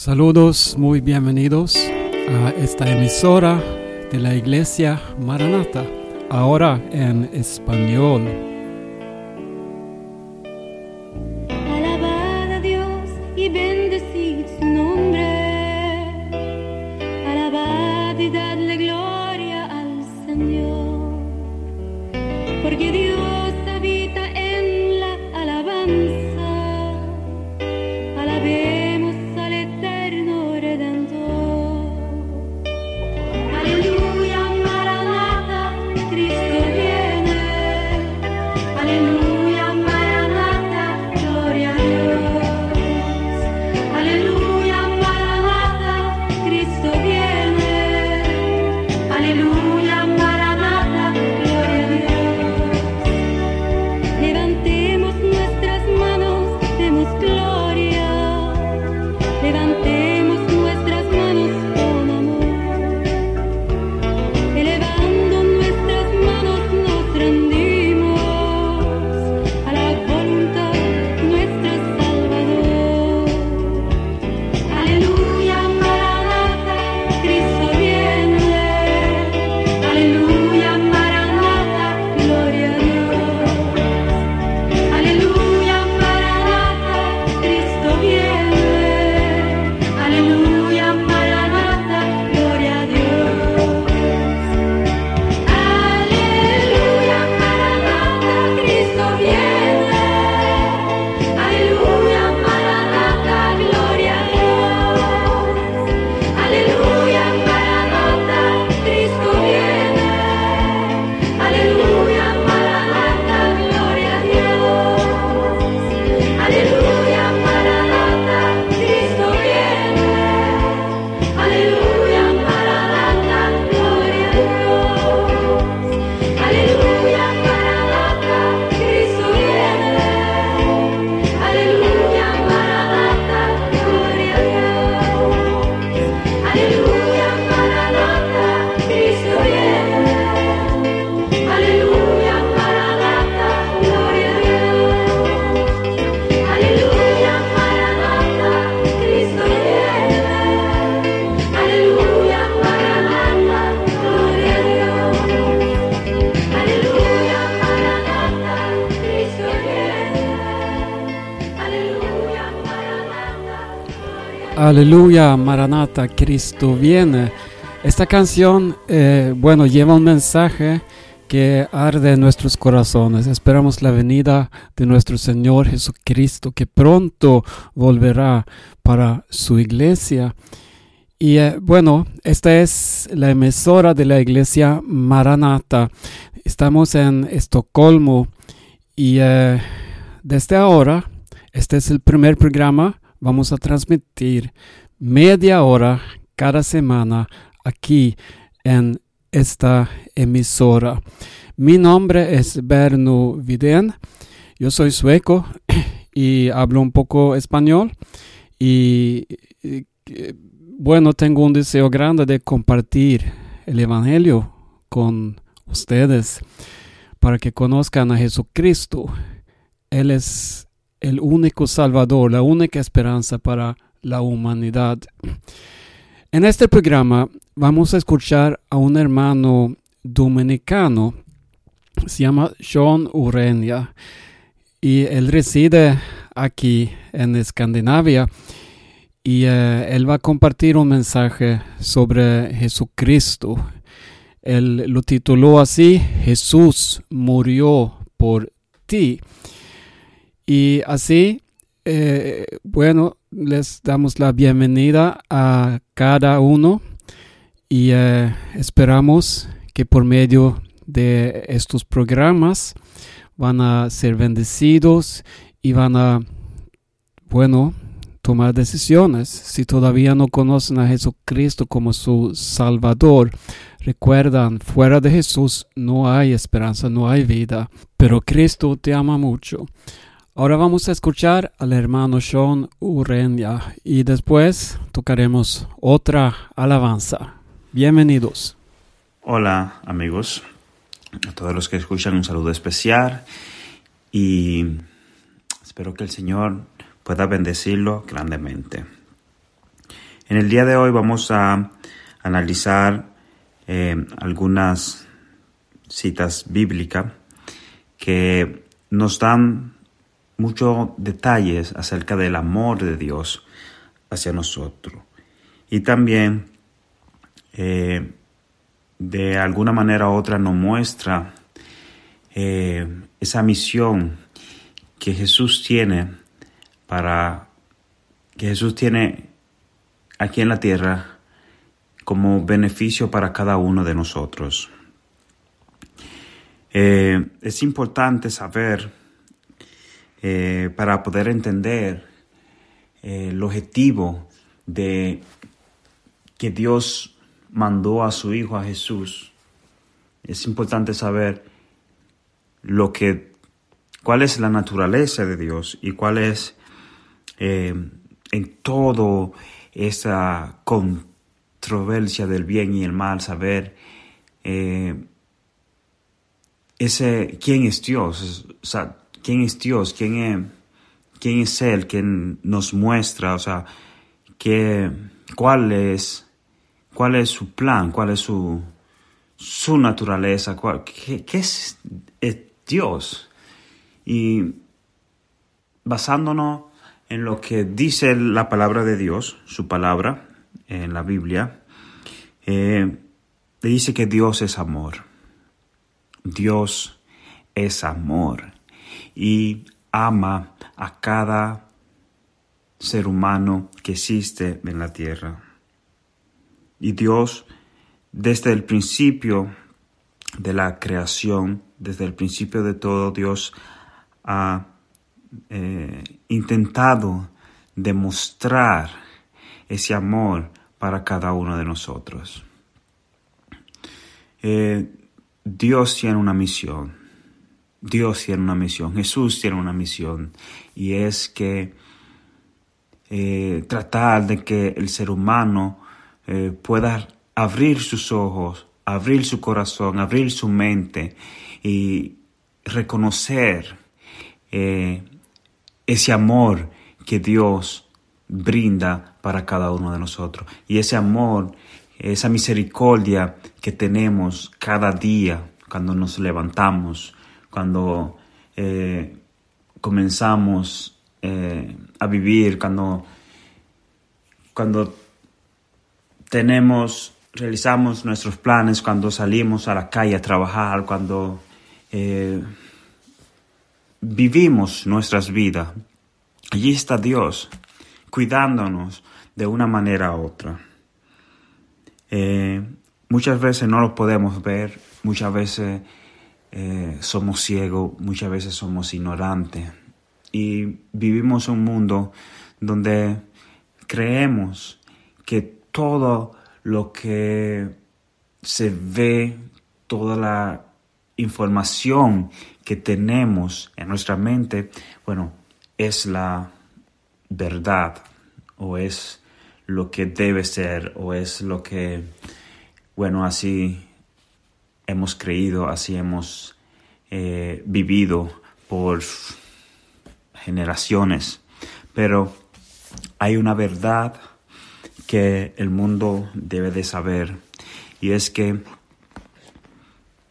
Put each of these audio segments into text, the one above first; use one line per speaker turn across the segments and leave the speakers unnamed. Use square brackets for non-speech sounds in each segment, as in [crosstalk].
Saludos, muy bienvenidos a esta emisora de la Iglesia Maranata, ahora en español.
Aleluya,
Maranata, Cristo viene. Esta canción, eh, bueno, lleva un mensaje que arde en nuestros corazones. Esperamos la venida de nuestro Señor Jesucristo, que pronto volverá para su iglesia. Y eh, bueno, esta es la emisora de la iglesia Maranata. Estamos en Estocolmo y eh, desde ahora, este es el primer programa. Vamos a transmitir media hora cada semana aquí en esta emisora. Mi nombre es Berno Vidén. Yo soy sueco y hablo un poco español. Y, bueno, tengo un deseo grande de compartir el Evangelio con ustedes para que conozcan a Jesucristo. Él es el único Salvador, la única esperanza para la humanidad. En este programa vamos a escuchar a un hermano dominicano, se llama Sean Urenia, y él reside aquí en Escandinavia. Y eh, él va a compartir un mensaje sobre Jesucristo. Él lo tituló así, Jesús murió por ti. Y así, eh, bueno, les damos la bienvenida a cada uno y eh, esperamos que por medio de estos programas van a ser bendecidos y van a, bueno, tomar decisiones. Si todavía no conocen a Jesucristo como su Salvador, recuerdan, fuera de Jesús no hay esperanza, no hay vida, pero Cristo te ama mucho. Ahora vamos a escuchar al hermano Sean Urenia y después tocaremos otra alabanza. Bienvenidos.
Hola amigos, a todos los que escuchan un saludo especial y espero que el Señor pueda bendecirlo grandemente. En el día de hoy vamos a analizar eh, algunas citas bíblicas que nos dan muchos detalles acerca del amor de Dios hacia nosotros. Y también, eh, de alguna manera u otra, nos muestra eh, esa misión que Jesús tiene para que Jesús tiene aquí en la tierra como beneficio para cada uno de nosotros. Eh, es importante saber eh, para poder entender eh, el objetivo de que Dios mandó a su Hijo a Jesús. Es importante saber lo que, cuál es la naturaleza de Dios y cuál es en todo esa controversia del bien y el mal, saber ese quién es Dios, quién es Dios, quién es, quién es Él, quién nos muestra, o sea, qué, cuál es, cuál es su plan, cuál es su, su naturaleza, qué, es, Dios. Y basándonos en lo que dice la palabra de Dios, su palabra en la Biblia, eh, dice que Dios es amor. Dios es amor y ama a cada ser humano que existe en la tierra. Y Dios, desde el principio de la creación, desde el principio de todo, Dios ha eh, intentado demostrar ese amor para cada uno de nosotros. Eh, Dios tiene una misión. Dios tiene una misión. Jesús tiene una misión. Y es que eh, tratar de que el ser humano eh, pueda abrir sus ojos, abrir su corazón, abrir su mente y reconocer eh, ese amor que Dios brinda para cada uno de nosotros. Y ese amor esa misericordia que tenemos cada día cuando nos levantamos, cuando eh, comenzamos eh, a vivir, cuando, cuando tenemos, realizamos nuestros planes, cuando salimos a la calle a trabajar, cuando eh, vivimos nuestras vidas. Allí está Dios cuidándonos de una manera u otra. Muchas veces no lo podemos ver, muchas veces eh, somos ciegos, muchas veces somos ignorantes. Y vivimos un mundo donde creemos que todo lo que se ve, toda la información que tenemos en nuestra mente, bueno, es la verdad o es lo que debe ser o es lo que, bueno, así hemos creído, así hemos eh, vivido por generaciones. Pero hay una verdad que el mundo debe de saber y es que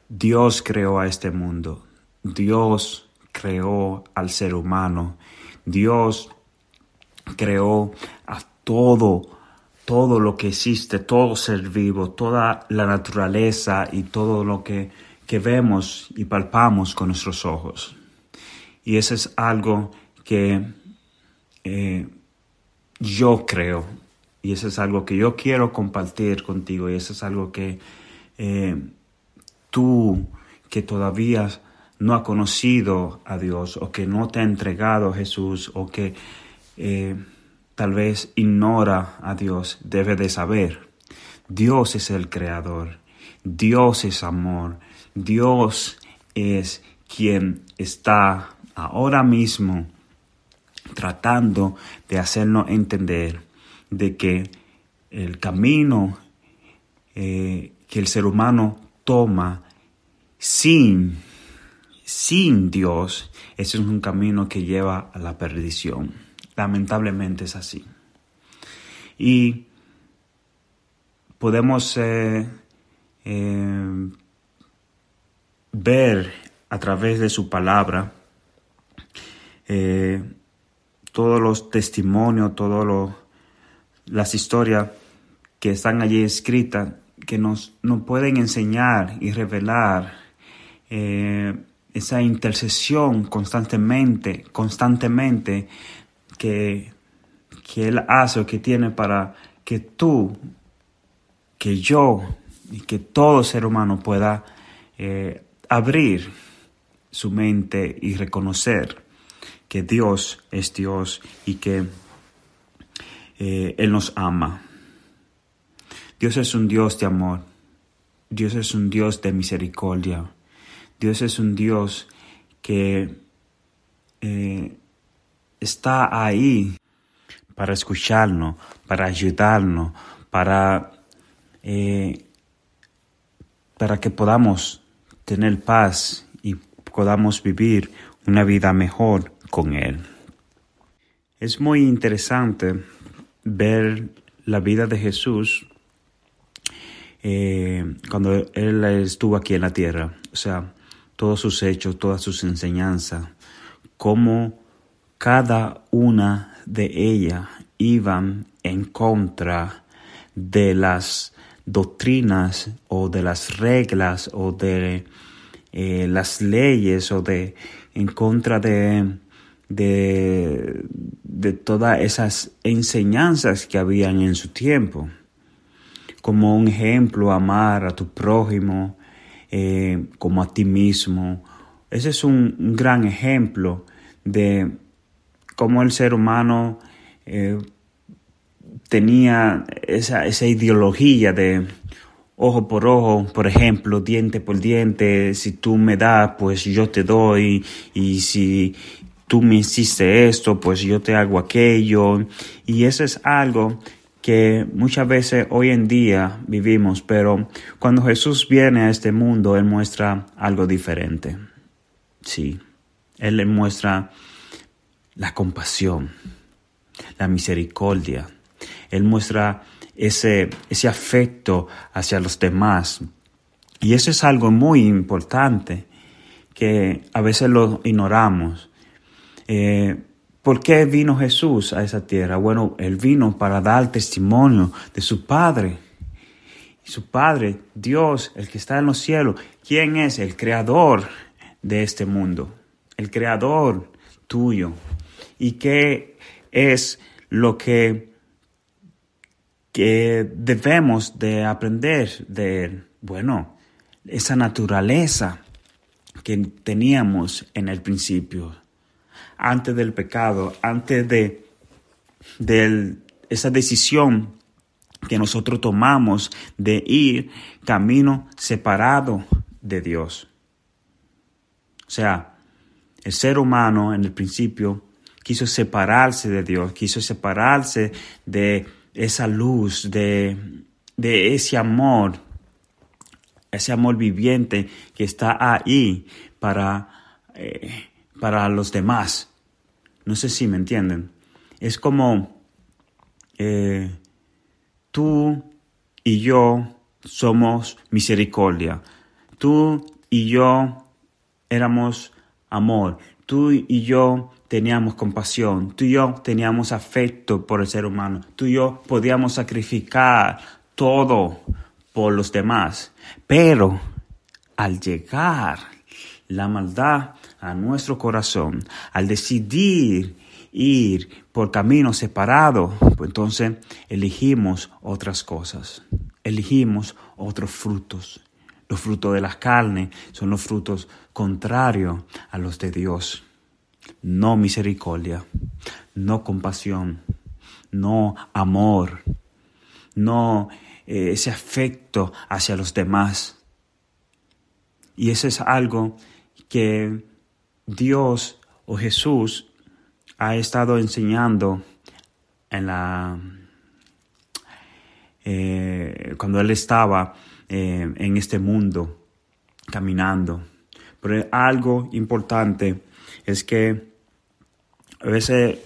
Dios creó a este mundo, Dios creó al ser humano, Dios creó a todo, todo lo que existe, todo ser vivo, toda la naturaleza y todo lo que, vemos y palpamos con nuestros ojos. Y eso es algo que eh, yo creo y eso es algo que yo quiero compartir contigo y eso es algo que eh, tú que todavía no ha conocido a Dios o que no te ha entregado a Jesús o que eh, tal vez ignora a Dios, debe de saber. Dios es el creador, Dios es amor, Dios es quien está ahora mismo tratando de hacernos entender de que el camino eh, que el ser humano toma sin, sin Dios, ese es un camino que lleva a la perdición. Lamentablemente es así. Y podemos eh, eh, ver a través de su palabra eh, todos los testimonios, todas las historias que están allí escritas, que nos, pueden enseñar y revelar esa intercesión constantemente, constantemente que, que Él hace o que tiene para que tú, que yo y que todo ser humano pueda eh, abrir su mente y reconocer que Dios es Dios y que eh, Él nos ama. Dios es un Dios de amor. Dios es un Dios de misericordia. Dios es un Dios que eh, está ahí para escucharnos, para ayudarnos, para, eh, para que podamos tener paz y podamos vivir una vida mejor con Él. Es muy interesante ver la vida de Jesús eh, cuando Él estuvo aquí en la tierra. O sea, todos sus hechos, todas sus enseñanzas, cómo cada una de ellas iban en contra de las doctrinas o de las reglas o de eh, las leyes o de en contra de, de, de todas esas enseñanzas que habían en su tiempo. Como un ejemplo, amar a tu prójimo eh, como a ti mismo. Ese es un, gran ejemplo de cómo el ser humano eh, tenía esa, esa ideología de ojo por ojo, por ejemplo, diente por diente, si tú me das, pues yo te doy, y si tú me hiciste esto, pues yo te hago aquello, y eso es algo que muchas veces hoy en día vivimos, pero cuando Jesús viene a este mundo, Él muestra algo diferente. Sí, Él le muestra la compasión, la misericordia. Él muestra ese, ese afecto hacia los demás. Y eso es algo muy importante que a veces lo ignoramos. Eh, ¿Por qué vino Jesús a esa tierra? Bueno, Él vino para dar testimonio de su Padre. Su Padre, Dios, el que está en los cielos, ¿quién es? El creador de este mundo, el creador tuyo. ¿Y qué es lo que, que debemos de aprender de? Bueno, esa naturaleza que teníamos en el principio antes del pecado, antes de, esa decisión que nosotros tomamos de ir camino separado de Dios. O sea, el ser humano en el principio quiso separarse de Dios, quiso separarse de esa luz, de, ese amor, ese amor viviente que está ahí para, eh, para los demás. No sé si me entienden. Es como eh, tú y yo somos misericordia. Tú y yo éramos amor. Tú y yo teníamos compasión. Tú y yo teníamos afecto por el ser humano. Tú y yo podíamos sacrificar todo por los demás. Pero al llegar la maldad a nuestro corazón, al decidir ir por caminos separados, pues entonces elegimos otras cosas, elegimos otros frutos. Los frutos de la carne son los frutos contrarios a los de Dios. No misericordia, no compasión, no amor, no eh, ese afecto hacia los demás. Y eso es algo que Dios o Jesús ha estado enseñando en la eh, cuando él estaba eh, en este mundo caminando. Pero algo importante es que a veces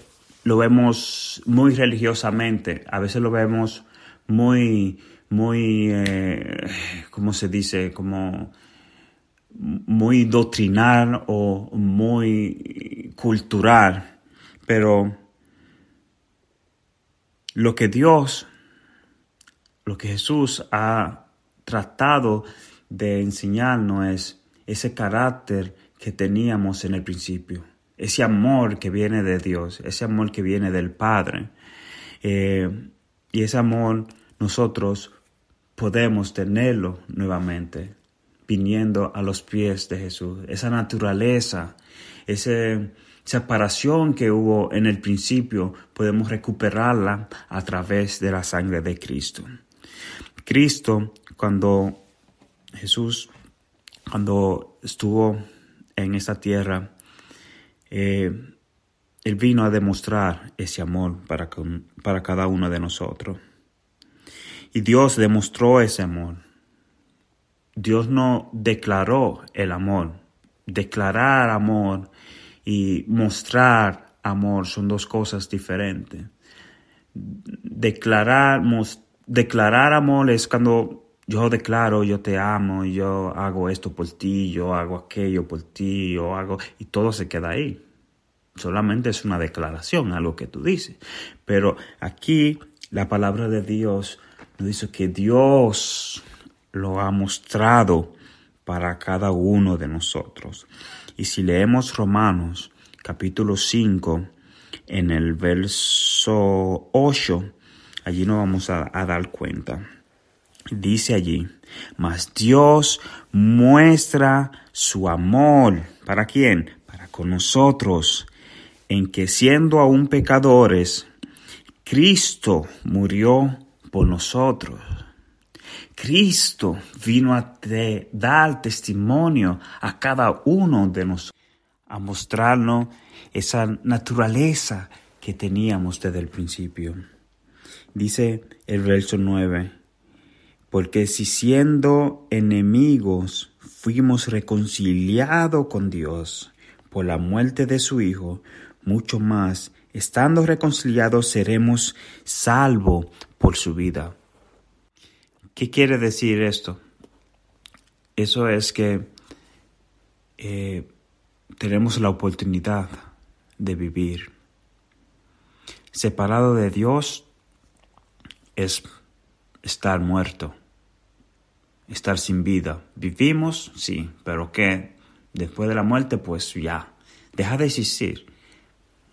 lo vemos muy religiosamente, a veces lo vemos muy muy, eh, ¿cómo se dice? Como muy doctrinal o muy cultural, pero lo que Dios, lo que Jesús ha tratado de enseñarnos es ese carácter que teníamos en el principio, ese amor que viene de Dios, ese amor que viene del Padre. Eh, y ese amor nosotros podemos tenerlo nuevamente, viniendo a los pies de Jesús. Esa naturaleza, esa separación que hubo en el principio, podemos recuperarla a través de la sangre de Cristo. Cristo, cuando Jesús, cuando estuvo en esta tierra, eh, Él vino a demostrar ese amor para, para cada uno de nosotros. Y Dios demostró ese amor. Dios no declaró el amor. Declarar amor y mostrar amor son dos cosas diferentes. Declarar, declarar amor es cuando yo declaro, yo te amo, yo hago esto por ti, yo hago aquello por ti, yo hago, y todo se queda ahí. Solamente es una declaración a lo que tú dices. Pero aquí la palabra de Dios nos dice que Dios lo ha mostrado para cada uno de nosotros. Y si leemos Romanos capítulo 5 en el verso 8, allí nos vamos a, a dar cuenta. Dice allí, mas Dios muestra su amor. ¿Para quién? Para con nosotros, en que siendo aún pecadores, Cristo murió por nosotros. Cristo vino a dar testimonio a cada uno de nosotros, a mostrarnos esa naturaleza que teníamos desde el principio. Dice el verso 9, porque si siendo enemigos fuimos reconciliados con Dios por la muerte de su Hijo, mucho más, estando reconciliados, seremos salvos por su vida. ¿Qué quiere decir esto? Eso es que eh, tenemos la oportunidad de vivir. Separado de Dios es estar muerto estar sin vida. Vivimos, sí, pero que después de la muerte, pues ya, deja de existir,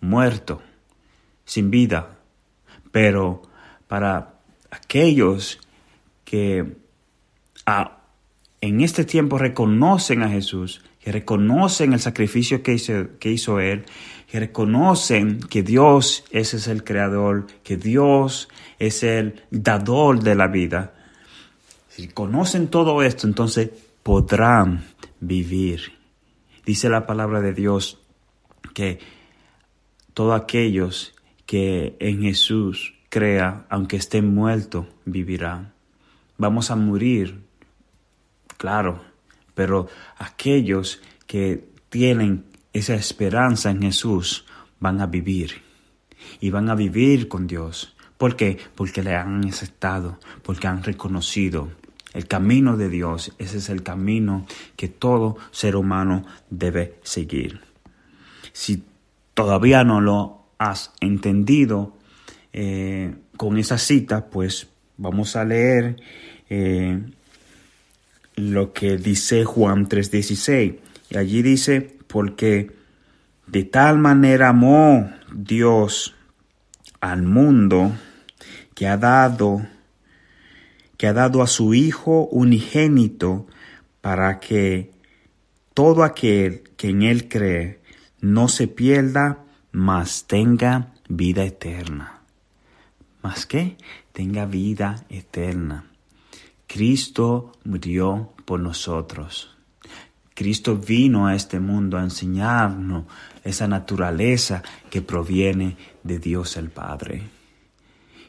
muerto, sin vida. Pero para aquellos que en este tiempo reconocen a Jesús, que reconocen el sacrificio que hizo, que hizo Él, que reconocen que Dios es el creador, que Dios es el dador de la vida, si conocen todo esto, entonces podrán vivir. Dice la palabra de Dios que todos aquellos que en Jesús crea, aunque estén muertos, vivirán. Vamos a morir, claro, pero aquellos que tienen esa esperanza en Jesús van a vivir y van a vivir con Dios. ¿Por qué? Porque le han aceptado, porque han reconocido el camino de Dios, ese es el camino que todo ser humano debe seguir. Si todavía no lo has entendido eh, con esa cita, pues vamos a leer eh, lo que dice Juan 3:16. Y allí dice, porque de tal manera amó Dios al mundo que ha dado que ha dado a su Hijo unigénito para que todo aquel que en Él cree no se pierda, mas tenga vida eterna. ¿Más que? Tenga vida eterna. Cristo murió por nosotros. Cristo vino a este mundo a enseñarnos esa naturaleza que proviene de Dios el Padre.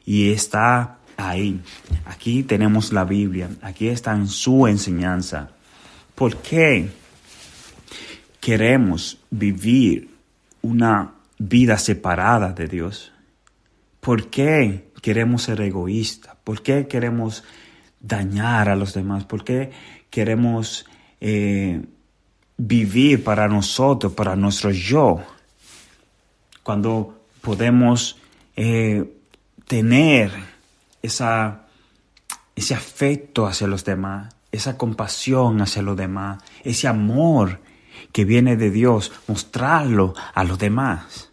Y está ahí. Aquí tenemos la Biblia, aquí está en su enseñanza. ¿Por qué queremos vivir una vida separada de Dios? ¿Por qué queremos ser egoístas? ¿Por qué queremos dañar a los demás? ¿Por qué queremos eh, vivir para nosotros, para nuestro yo? Cuando podemos eh, tener esa, ese afecto hacia los demás, esa compasión hacia los demás, ese amor que viene de Dios, mostrarlo a los demás.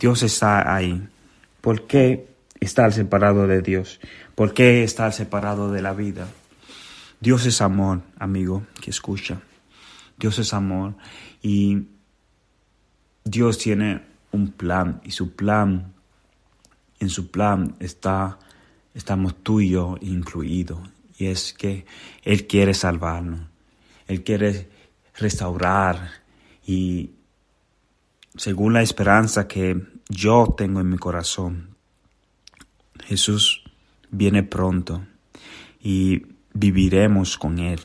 Dios está ahí. ¿Por qué estar separado de Dios? ¿Por qué estar separado de la vida? Dios es amor, amigo, que escucha. Dios es amor y Dios tiene un plan y su plan, en su plan está, estamos tú y yo incluidos. Y es que Él quiere salvarnos, Él quiere restaurar y según la esperanza que yo tengo en mi corazón, Jesús viene pronto y viviremos con Él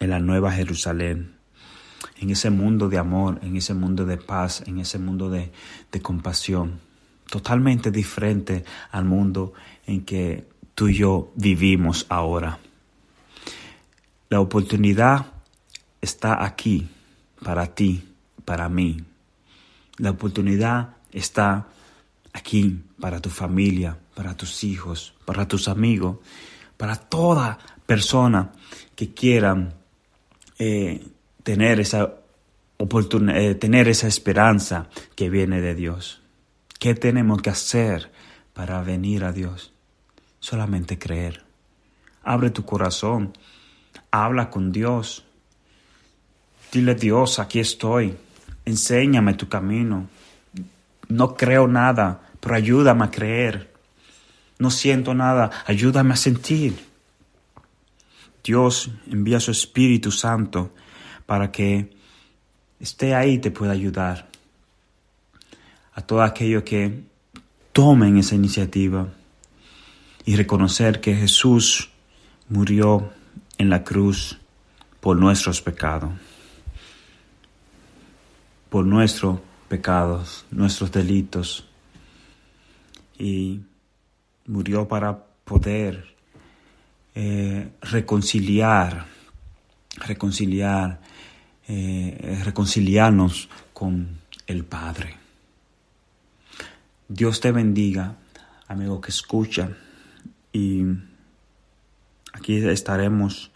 en la nueva Jerusalén, en ese mundo de amor, en ese mundo de paz, en ese mundo de, de compasión, totalmente diferente al mundo en que tú y yo vivimos ahora. La oportunidad está aquí para ti, para mí. La oportunidad está aquí para tu familia, para tus hijos, para tus amigos, para toda persona que quieran eh, tener esa eh, tener esa esperanza que viene de Dios. ¿Qué tenemos que hacer para venir a Dios? Solamente creer. Abre tu corazón, habla con Dios, Dile Dios, aquí estoy, enséñame tu camino. No creo nada, pero ayúdame a creer. No siento nada, ayúdame a sentir. Dios envía su Espíritu Santo para que esté ahí y te pueda ayudar. A todo aquello que tomen esa iniciativa y reconocer que Jesús murió en la cruz por nuestros pecados por nuestros pecados, nuestros delitos, y murió para poder eh, reconciliar, reconciliar, eh, reconciliarnos con el Padre. Dios te bendiga, amigo que escucha, y aquí estaremos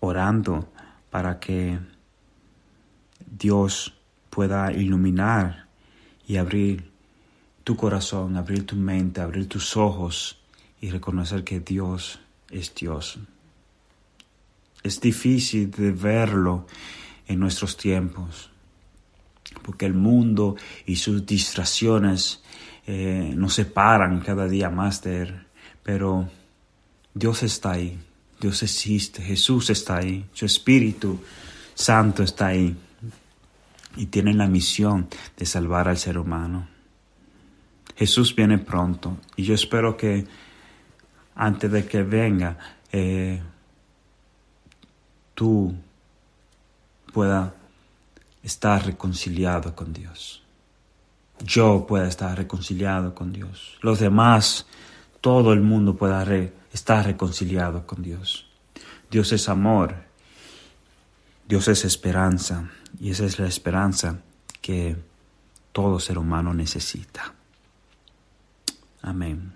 orando para que Dios pueda iluminar y abrir tu corazón, abrir tu mente, abrir tus ojos y reconocer que Dios es Dios. Es difícil de verlo en nuestros tiempos, porque el mundo y sus distracciones eh, nos separan cada día más de Él, pero Dios está ahí, Dios existe, Jesús está ahí, su Espíritu Santo está ahí y tienen la misión de salvar al ser humano. Jesús viene pronto y yo espero que antes de que venga eh, tú pueda estar reconciliado con Dios. Yo pueda estar reconciliado con Dios. Los demás, todo el mundo pueda estar reconciliado con Dios. Dios es amor. Dios es esperanza. Y esa es la esperanza que todo ser humano necesita. Amén.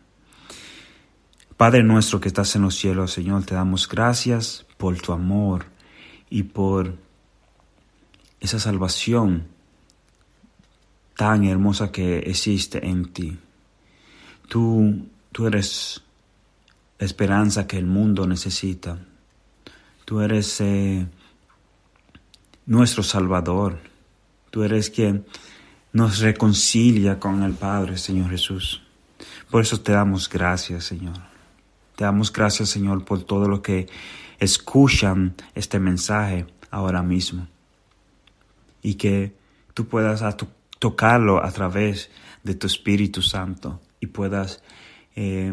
Padre nuestro que estás en los cielos, Señor, te damos gracias por tu amor y por esa salvación tan hermosa que existe en ti. Tú, tú eres la esperanza que el mundo necesita. Tú eres eh, nuestro Salvador. Tú eres quien nos reconcilia con el Padre, Señor Jesús. Por eso te damos gracias, Señor. Te damos gracias, Señor, por todo lo que escuchan este mensaje ahora mismo. Y que tú puedas tocarlo a través de tu Espíritu Santo y puedas eh,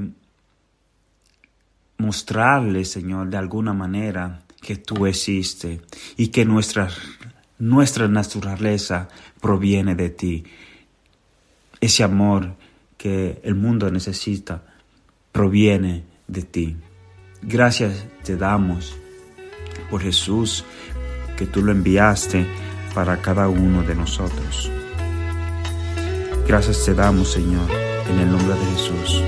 mostrarle, Señor, de alguna manera que tú existes y que nuestra, nuestra naturaleza proviene de ti. Ese amor que el mundo necesita proviene de ti. Gracias te damos por Jesús, que tú lo enviaste para cada uno de nosotros. Gracias te damos, Señor, en el nombre de Jesús.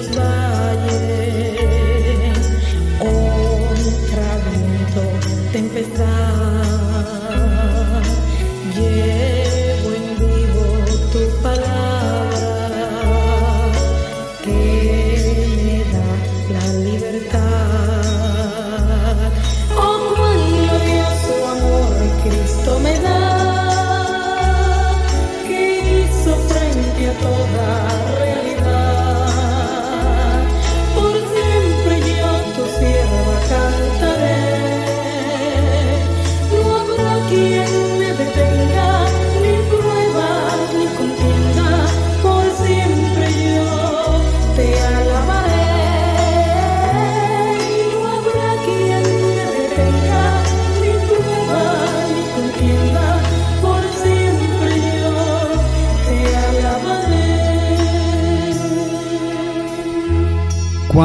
Y los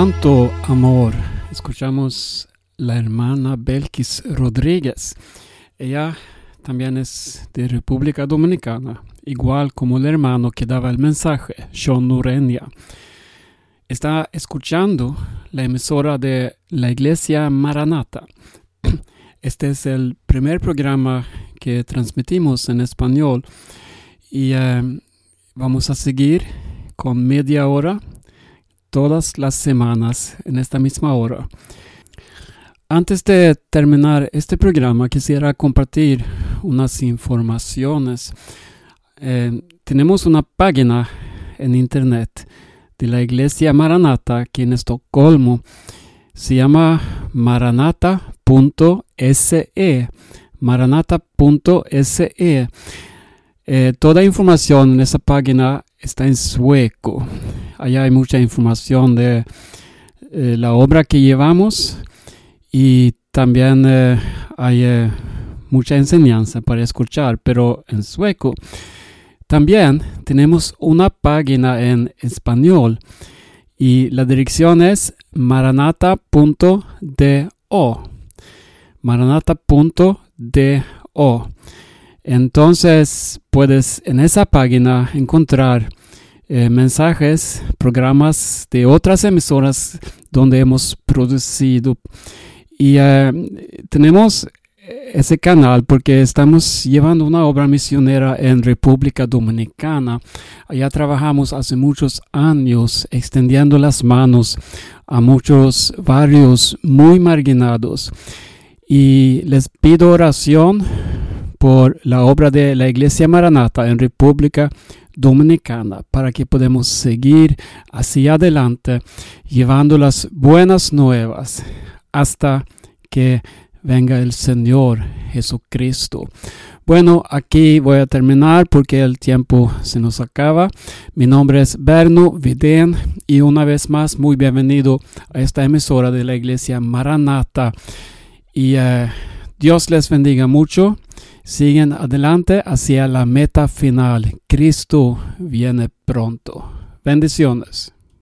Cuánto amor. Escuchamos la hermana Belkis Rodríguez. Ella también es de República Dominicana, igual como el hermano que daba el mensaje, Sean Urenia. Está escuchando la emisora de la iglesia Maranata. [clears throat] Este es el primer programa que transmitimos en español y eh, vamos a seguir con media hora todas las semanas en esta misma hora. Antes de terminar este programa, quisiera compartir unas informaciones. Eh, tenemos una página en internet de la iglesia Maranata aquí en Estocolmo. Se llama maranata.se. Maranata.se. Eh, toda información en esa página está en sueco. Allá hay mucha información de eh, la obra que llevamos y también eh, hay eh, mucha enseñanza para escuchar, pero en sueco. También tenemos una página en español y la dirección es maranata.do. Maranata.do. Entonces puedes en esa página encontrar eh, mensajes, programas de otras emisoras donde hemos producido. Y eh, tenemos ese canal porque estamos llevando una obra misionera en República Dominicana. Allá trabajamos hace muchos años extendiendo las manos a muchos barrios muy marginados. Y les pido oración por la obra de la Iglesia Maranata en República Dominicana para que podamos seguir hacia adelante llevando las buenas nuevas hasta que venga el Señor Jesucristo. Bueno, aquí voy a terminar porque el tiempo se nos acaba. Mi nombre es Berno Vidén y una vez más muy bienvenido a esta emisora de la iglesia Maranata. Y eh, Dios les bendiga mucho. Siguen adelante hacia la meta final. Cristo viene pronto. Bendiciones.